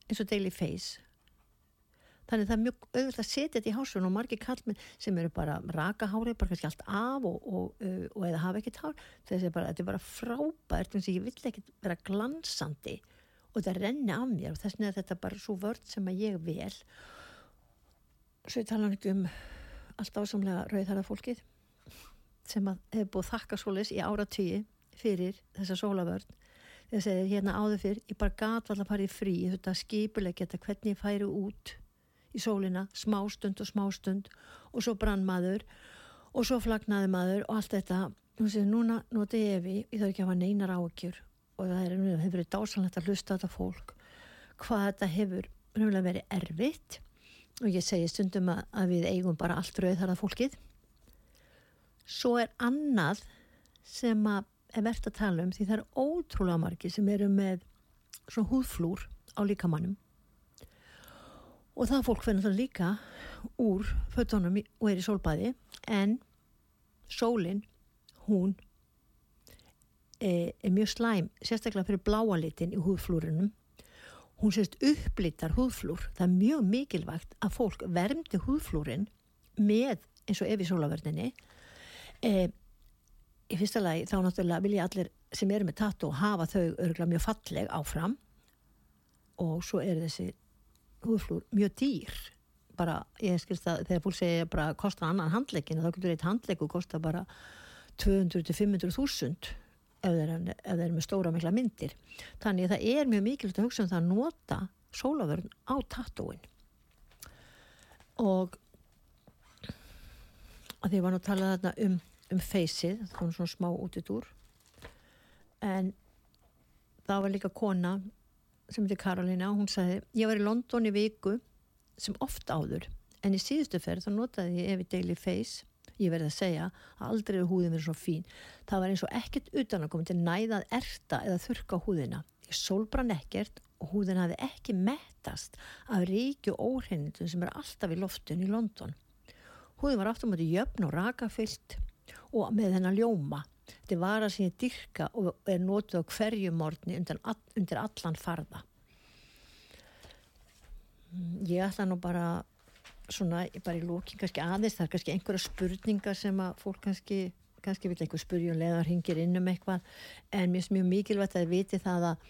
eins og daily face. Þannig að það er mjög auðvitað að setja þetta í hásverðin og margir kallmenn sem eru bara raka hárið, bara kannski allt af og, og, og, og eða hafa ekkert hár. Er bara, þetta er bara frábært, þannig að ég vill ekkert vera glansandi og þetta renni af mér og þess er þetta bara svo vörd sem að ég og svo ég tala ekki um allt ásamlega rauðhæra fólkið sem hefur búið þakka solis í áratíi fyrir þessa sólavörn þegar segir hérna áður fyrr ég bara gat að fara í frí þetta skipuleg geta hvernig ég færi út í sólina, smástund og smástund og svo brann maður og svo flagnaði maður og allt þetta. Og segir núna noti ég við ég þarf ekki að hafa neinar áökjur og það hefur verið dásanlegt að hlusta þetta fólk hvað þetta hefur verið erfitt. Og ég segi stundum að, að við eigum bara allt rauð þar að fólkið. Svo er annað sem er verðt að tala um því það er ótrúlega margi sem eru með svona húðflúr á líkamannum og það fólk finnur það líka úr fötunum og er í sólbæði en sólinn hún er, er mjög slæm sérstaklega fyrir bláalitin í húðflúrinum. Hún sést upplittar húðflúr. Það er mjög mikilvægt að fólk vermdi húðflúrin með eins og ef í sólaverninni e, í fyrsta lagi þá náttúrulega vilja allir sem eru með tattu hafa þau örgulega mjög falleg áfram. Og svo er þessi húðflúr mjög dýr. Bara, ég skilst að þegar fólk segja bara kostar annan handleikin þá getur eitt handleiku kosta bara 200-500 þúsund ef þeir eru með stóra mikla myndir. Þannig að það er mjög mikilvægt að hugsa um það að nota sólavörn á tattúin og að því var nú að tala þarna um, um feysið, það kom svona smá út í dúr en það var líka kona sem heitir Karolina og hún sagði ég var í London í viku sem oft áður en í síðustu ferð þá notaði ég Evi Daily Face. Ég verði að segja að aldrei er húðin verið svo fín. Það var eins og ekkert utan að koma til næðað erta eða þurka húðina. Ég sólbrann ekkert og húðin hafi ekki mettast af ríkju óhreinindum sem er alltaf í loftun í London. Húðin var aftur mjög jöfn og rakafyllt og með hennar ljóma þetta var að síðan dyrka og er nótuð á hverju morgni undir, undir allan farða. Ég ætla nú bara svona bara í lókin kannski aðeins, það er kannski einhverja spurningar sem að fólk kannski kannski vil einhver spurja og leðar hingir inn um eitthvað. En mér finnst mjög mikilvægt að viti það að,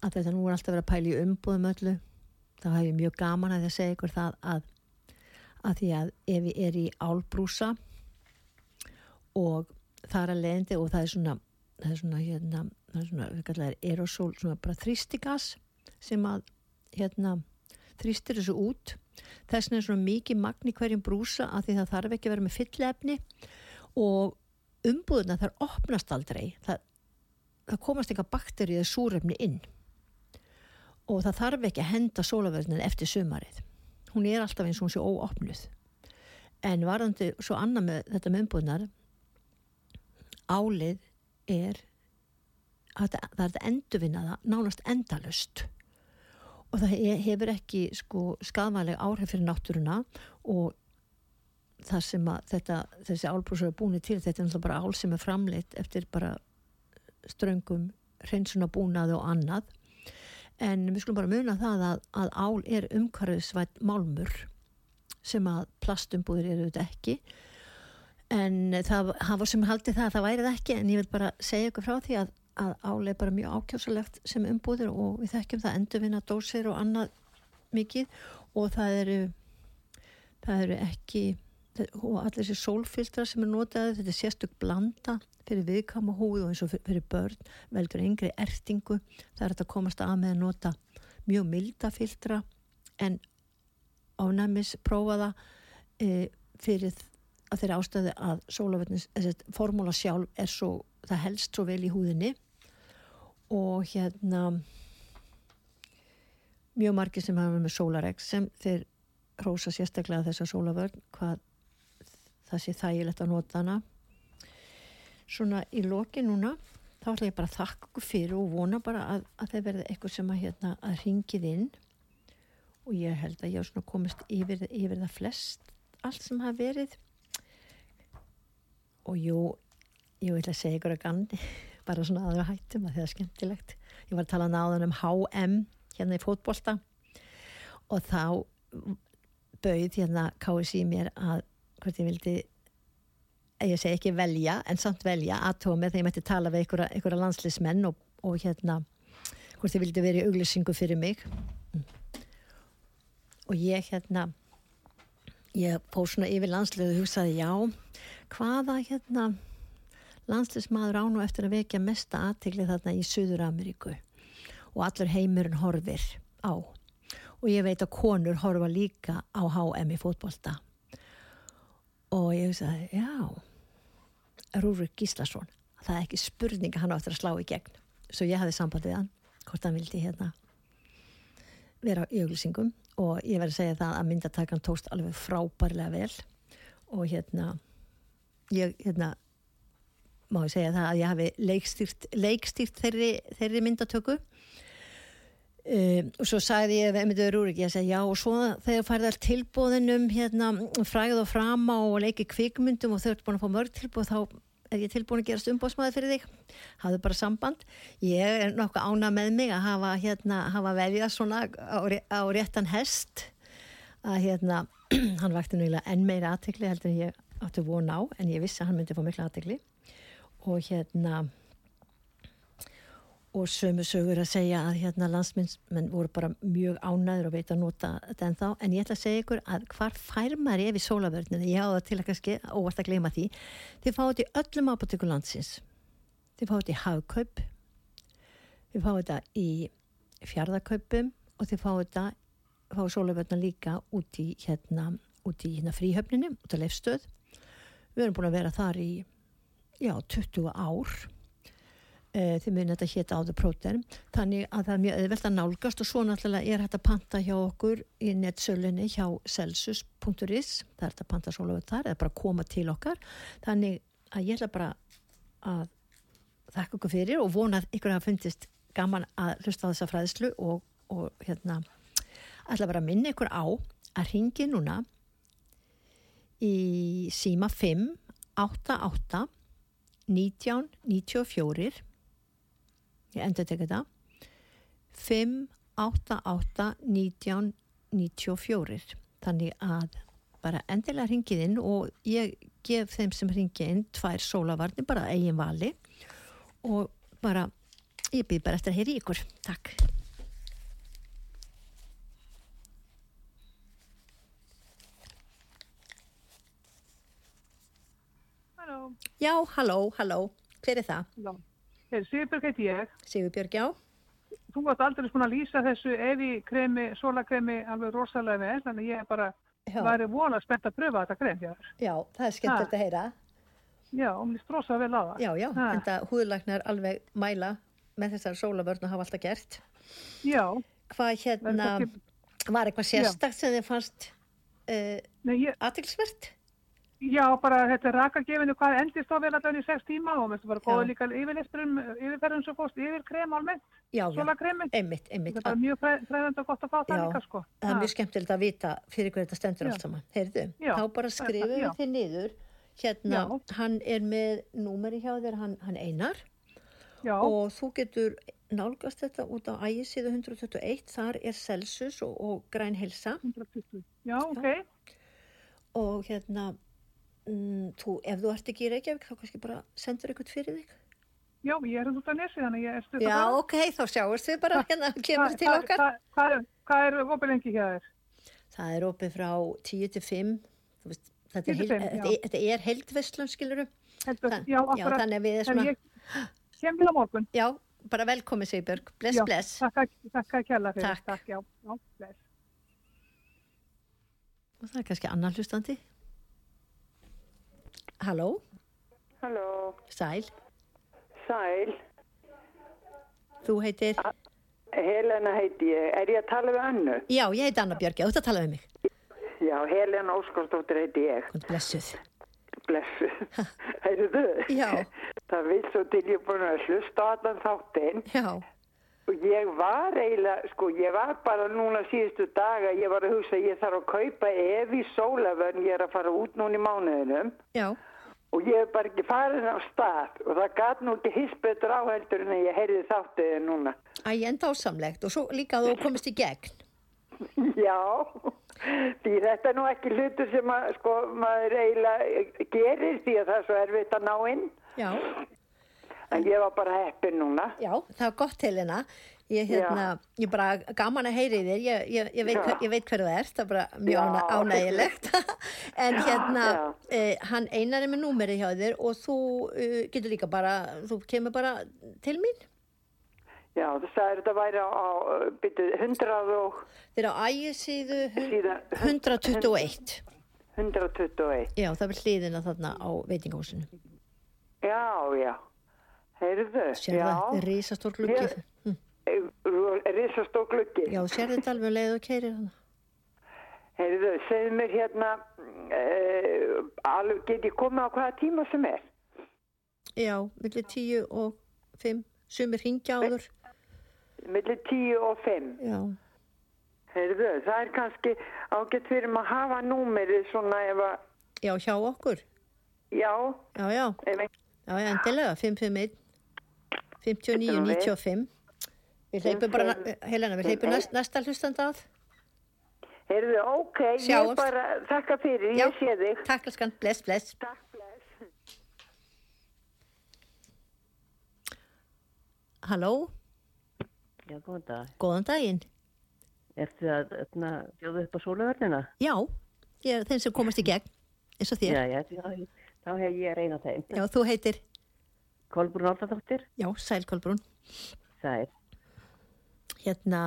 að þetta nú er alltaf verið að pæla í umbúðum öllu. Þá hef ég mjög gaman að það segja ykkur það að, að því að ef ég er í álbrúsa og það er að leðindi og það er svona það er svona hérna það er svona, við kallar aerosol, svona bara þrýstigas sem að hérna þrýstir þessu út. Þess vegna er svona mikið magni hverjum brúsa að því það þarf ekki að vera með fyllefni og umbúðuna þar opnast aldrei. Það, það komast eitthvað bakteri eða súrefni inn og það þarf ekki að henda sólaverðin eftir sumarið. Hún er alltaf eins og hún sé óopnuð. En varðandi svo annað með þetta með umbúðunar álið er að það er að endurvinna það nánast endalust og það hefur ekki sko skadvaleg áhrif fyrir náttúruna og það sem að þetta, þessi álbrúsur er búin til þetta er náttúrulega bara ál sem er framleitt eftir bara ströngum hreinsunabúnaði og annað. En við skulum bara muna það að, að ál er umhverfisvætt málmur sem að plastumbúðir eru þetta ekki en það hafa sem haldi það að það væri það ekki en ég vil bara segja ykkur frá því að að álega bara mjög ákjásalegt sem umbúðir og við þekkjum það endurvinna dósir og annað mikið og það eru það eru ekki og allir þessi sólfiltra sem er notaði þetta er sérstök blanda fyrir viðkama húð og eins og fyrir börn veldur yngri ertingu. Það er að komast að með að nota mjög milda filtra en ánæmis prófaða e, fyrir að þeirra ástöði að sólavetnis, formúla sjálf er svo, það helst svo vel í húðinni. Og hérna mjög margir sem hafa með sólaregs sem þeir rosa sérstaklega þessa sólavörn hvað það sé þægilegt að nota hana. Svona í loki núna þá ætla ég bara að þakka okkur fyrir og vona bara að, að það verði eitthvað sem að hérna að ringið inn. Og ég held að ég hef komist yfir, yfir það flest allt sem hafa verið og jú ég vil að segja ykkur að ganni bara svona aðra hættum að það er skemmtilegt. Ég var að tala náðan um HM hérna í fótbolta. Og þá bauð hérna KSI mér að hvort ég vildi ég segi ekki velja en samt velja aðtómi þegar ég mætti tala við einhverja landslismenn og, og hérna hvort ég vildi verið í auglýsingu fyrir mig. Og ég hérna ég fór svona yfir landslið og hugsaði já hvaða hérna landslismadur án og eftir að vekja mesta aðtikli þarna í Suður Ameríku og allur heimurinn horfir á. Og ég veit að konur horfa líka á HM í fótbolta. Og ég sagði, já Rúrik Gíslason það er ekki spurning að hann áttur að slá í gegn. Svo ég hafði sambandið hann hvort hann vildi hérna vera í auglýsingum. Og ég verði að segja það að myndatakkan tókst alveg frábærlega vel. Og hérna ég hérna má ég segja það að ég hafi leikstýrt, leikstýrt þeirri, þeirri myndatöku. Um, og svo sagði ég við Emiður Rúrik, ég segi já og svo þegar færðar tilbóðinum hérna, fræð og frama og leiki kvikmyndum og þau ert búin að fá mörg tilbóð þá er ég tilbúin að gerast umbóðsmaður fyrir þig. Hafðu bara samband. Ég er nokkuð ána með mig að hafa, hérna, hafa veðjað svona á, á réttan hest. Að hérna hann vakti náttúrulega enn meira aðtekli heldur en ég átti von á en ég vissi að hann myndi fá mikla aðtekli og hérna og sömu sögur að segja að hérna landsmyndsmenn voru bara mjög ánæður og veit að nota þetta en þá en ég ætla að segja ykkur að hvar fær maður ef í sólavörninu, ég á það til að kannski óvart að gleyma því, þið fáið þetta í öllum apoteku landsins. Þið fáið þetta í hagkaup þið fáið þetta í fjárðakaupum og þið fáið þetta fáið sólavörnina líka út í hérna, út í hérna fríhöfninu út af leifstöð við erum búin að vera þar í já, 20 ár. Eh, þið munið þetta hétta á The Protein þannig að það er mjög auðvelt að nálgast og svo náttúrulega er þetta panta hjá okkur í nettsölunni hjá celsus.is það er þetta panta svolítið þar eða bara koma til okkar. Þannig að ég ætla bara að þakka okkur fyrir og vona að ykkur hafa fundist gaman að hlusta á þessa fræðslu og, og hérna ætla bara að minna ykkur á að ringi núna í síma 5 88 19 94 ég endur tekja þetta 5, 8, 8 19, 94 þannig að bara endilega ringið inn og ég gef þeim sem ringið inn tvær sólavarnir bara eigin vali og bara ég býð bara eftir að heyri ykkur. Takk Já, halló, halló, hver er það? Já. Hey, Sigurbjörg heiti ég. Sigurbjörg, já Þú varst aldrei búin að lýsa þessu evi kremi, sólakremi alveg rosalega vel, þannig ég bara Já, væri vona spennt að pröfa þetta krem hjá þér. já það er skemmt að heyra Já, og mér líst rosa vel á það. Já, já, en það húðlæknar alveg mæla með þessar sólavörn og hafa alltaf gert. Já, Hvað hérna, var eitthvað sérstakt sem þið fannst uh, ég, aðtilsvert? Já, bara þetta rakagefinu hvað endist á vel allavega í sex tíma og mér finnst bara Já. góða líka yfirferðum svo fórst, yfir krem almennt, Já, já, sólakremi. einmitt, einmitt. Þetta er bara mjög fræ- fræðandi og gott að fá það Já. líka, sko. Það er mjög skemmtilegt að vita fyrir hvað þetta stendur Já. allt saman. Heyrðu, Já, þá bara skrifum já. við þið niður. Hérna, Já. hann er með númeri hjá þér, hann, hann einar Já, og þú getur nálgast þetta út á ægisíðu 121, þar er Celsius og, og græn helsa 120. Já, ok. og hérna, mm, þú, ef þú ert ekki í Reykjavík þá kannski bara sendur eitthvað fyrir þig. Já, ég er út á nesi, þannig ég er stutt Já, ok, þá sjáumst við bara hérna, kemur til okkar. Hvað, er- er opið lengi hjá þér? Það er opið frá 10 til 5, þú veist, þetta 10 er, til heil, 5, þetta, er- þetta heildveslun, skilurum. Þann- já, já, þannig að við erum svona, ég kem til á morgun. já, bara velkomin Sigurbjörg, bless, Já, bless. Takk, takk að kjalla fyrir. Takk. Takk, já, já, bless. Og það er kannski annar hlustandi. Halló, Halló, sæl, sæl, þú heitir, Helena heiti ég, er ég að tala við Önnu? já, ég heiti Anna Björg, þú ert að tala við mig. Já, Helena Óskarsdóttir heiti ég, Hvað blessuð. blessu, heyrðu? Þau? Já. Það vil svo til ég búin að hlusta allan þáttinn. Já, og ég var eiginlega, sko, ég var bara núna síðustu daga, ég var að hugsa, ég þarf að kaupa evi sólavörn, ég er að fara út núna í mánuðinum. Já, og ég hef bara ekki farin á stað og það gat nú ekki hiss betur á heldur en ég heyrði þáttuðið núna. æ, en dásamlegt og svo líka þú komist í gegn. Já, því þetta er nú ekki hlutur sem að, sko, maður eiginlega gerir því að það er svo erfitt að ná inn. Já, En ég var bara heppin núna. já, það var gott Helena. Ég, hérna, ég bara gaman að heyri þér, ég, ég, ég, veit, hver, ég veit hver þú ert, það er bara mjög Já. ánægilegt. en Já, hérna, eh, hann einar er með númeri hjá þér og þú uh, getur líka bara, þú kemur bara til mín. Já, það sagði þetta væri á, á byrju, 100 og Þeir á ægisíðu síðan 121. 121. Já, það er hliðina þarna á veitingahúsinu. Já, já. Heyrðu, Sér já. það, risastór gluggi. Ég- Hm. Rísastó gluggi. Já, sér þetta alveg um leið og keirir hann. Heyrðu, segðu mér hérna, uh, alveg, get ég komið á hvaða tíma sem er? Já, millir 10 og 5, sumir hringja áður. Millir 10 og 5. Já, Heyrðu, það er kannski ágætt fyrir maður að hafa númerið svona ef að, já, hjá okkur. já, Já, já, já, já, endilega, 551, 59, Bíddu nú við. 95. Við hleypum bara, Helena, við hleypum næst, næsta hlustanda að. heyrðu, ok, ég Sjáumst. bara þakka fyrir, Já. ég sé þig. Takk, elskan, bless, bless. Takk, bless. Halló, Já, góðan dag. Góðan daginn. Ertu að öfna, bjóða upp á sólaverðina? Já, ég er þeim sem komast í gegn, eins og þér. Já, já, þá hef ég reyna þeim. Já, þú heitir, Kolbrún Aldardóttir, já, Sæl Kolbrún. er, Hérna,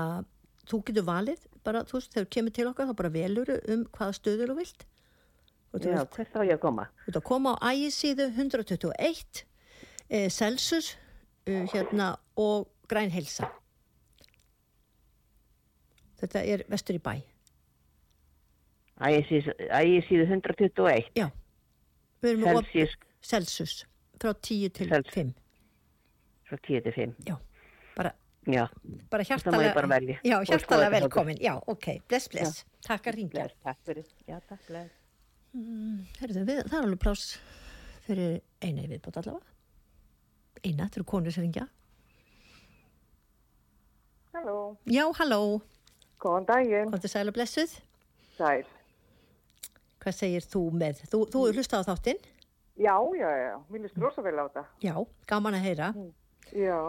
þú getur valið, bara, þú veist, þegar þú kemur til okkar, þá bara velur um hvaða stöður þú vilt. Og þú vilt, hvert þá ég að koma? þú vilt að koma á ægisíðu 121, eh, Celsius, uh, hérna, og Græn Helsa. Þetta er vestur í bæ. Ægir síðu 121, Já, við erum með op- Celsius Celsius, frá 10 til Celsius. 5. frá 10 til 5. Já, bara Já, bara hjartalega, bara já, hjartalega velkomin. Já, ok, bless, bless, takk að ringja takk fyrir. Já, takk, bless. Herðu, við, það er alveg pláss fyrir eina í viðbót allavega. Eina, þetta eru konur sem ringja Halló, já, halló, góðan daginn, komdu sæl og blessuð. Sæl. hvað segir þú með, þú, þú er hlustað á þáttinn? Já, já, já, mér líst rosa vel á þetta. já, gaman að heyra. Já,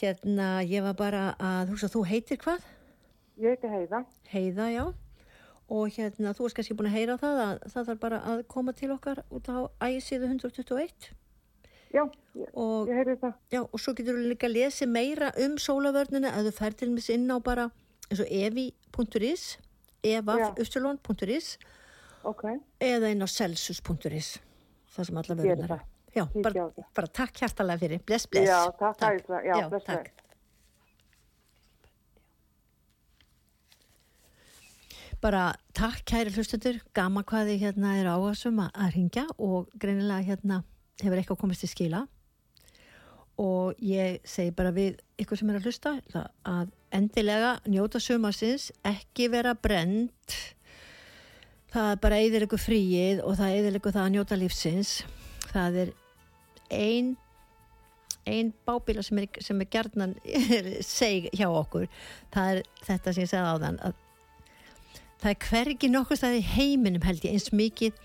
hérna, ég var bara að hugsa, þú heitir hvað? ég heiti Heiða. Heiða, já og hérna, þú erst kannski búin að heyra það að það þarf bara að koma til okkar út á ægisíðu 121 Já, ég, og ég heyrði það. Já, og svo getur þú líka að lesa meira um sólavörnina að þú fer til mis inn á bara eins og evi.is evaf.is Ok, eða inn á celsus.is það sem alla Gerum vörnir það. Já, bara, bara takk hjartalega fyrir. Bless, bless. Já, takk. Æðislega. Já, Já, bless, takk. Bara takk kæri hlustundur, gama hvað þið hérna er áhersum að, ringja og greinilega hérna hefur eitthvað komist til skila. Og ég segi bara við ykkur sem er að hlusta að endilega njóta sumarsins, ekki vera brend það bara eðir ykkur fríið og það eðir ykkur það að njóta lífsins. Það er ein ein bábíla sem er, sem er gerðnan seg hjá okkur. Það er þetta sem ég segði á þann að það er hvergi nokkuð staði heiminum held ég eins mikið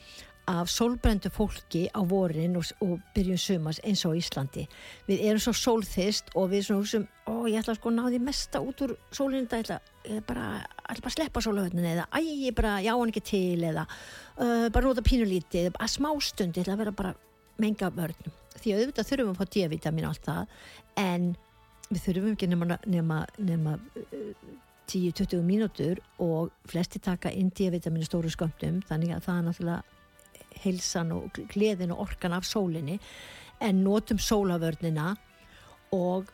af sólbrendu fólki á vorin og, og byrjun sumars eins og Íslandi. Við erum svo sólþist og við svona húsum ó ég ætla sko að ná því mesta út úr sólinu þetta ætla, ég bara, ætla bara að sleppa sólahöfninu eða æ ég bara já hann ekki til eða uh, bara nota pínulítið að smástund ég ætla að vera bara menga vörnum því að auðvitað þurfum að fá D-vitamin allt það en við þurfum ekki nema, nema, nema uh, 10-20 mínútur og flesti taka inn D-vitamin í stóru skömmtum þannig að það er náttúrulega heilsan og gleðin og orkan af sólinni. En notum sólavörnina og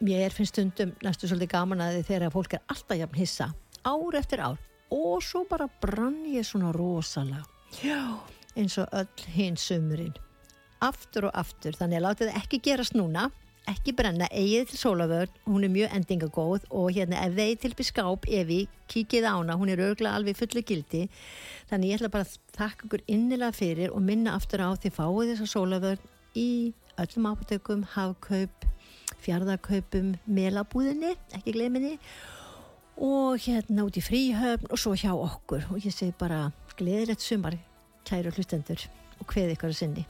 mér finnst stundum næstu svolítið gaman að þegar fólk er alltaf jafn hissa ár eftir ár og svo bara brann ég svona rosalega. Já, eins og öll hinn sumurinn aftur og aftur, þannig að láta það ekki gerast núna ekki brenna, eigið til sólavörn hún er mjög endingagóð og hérna ef þeir til biskáp, Evi, kíkið á hana hún er örgulega alveg fullu gildi. Þannig ég ætla bara að þakka ykkur innilega fyrir og minna aftur á því fáið þessa sólavörn í öllum apotekum, hafkaup fjarðarkaupum, melabúðinni ekki gleminni og hérna út í fríhöfn og svo hjá okkur. Og ég segi bara gleðilegt sumar kæru hlustendur og hveð ykkur að sinni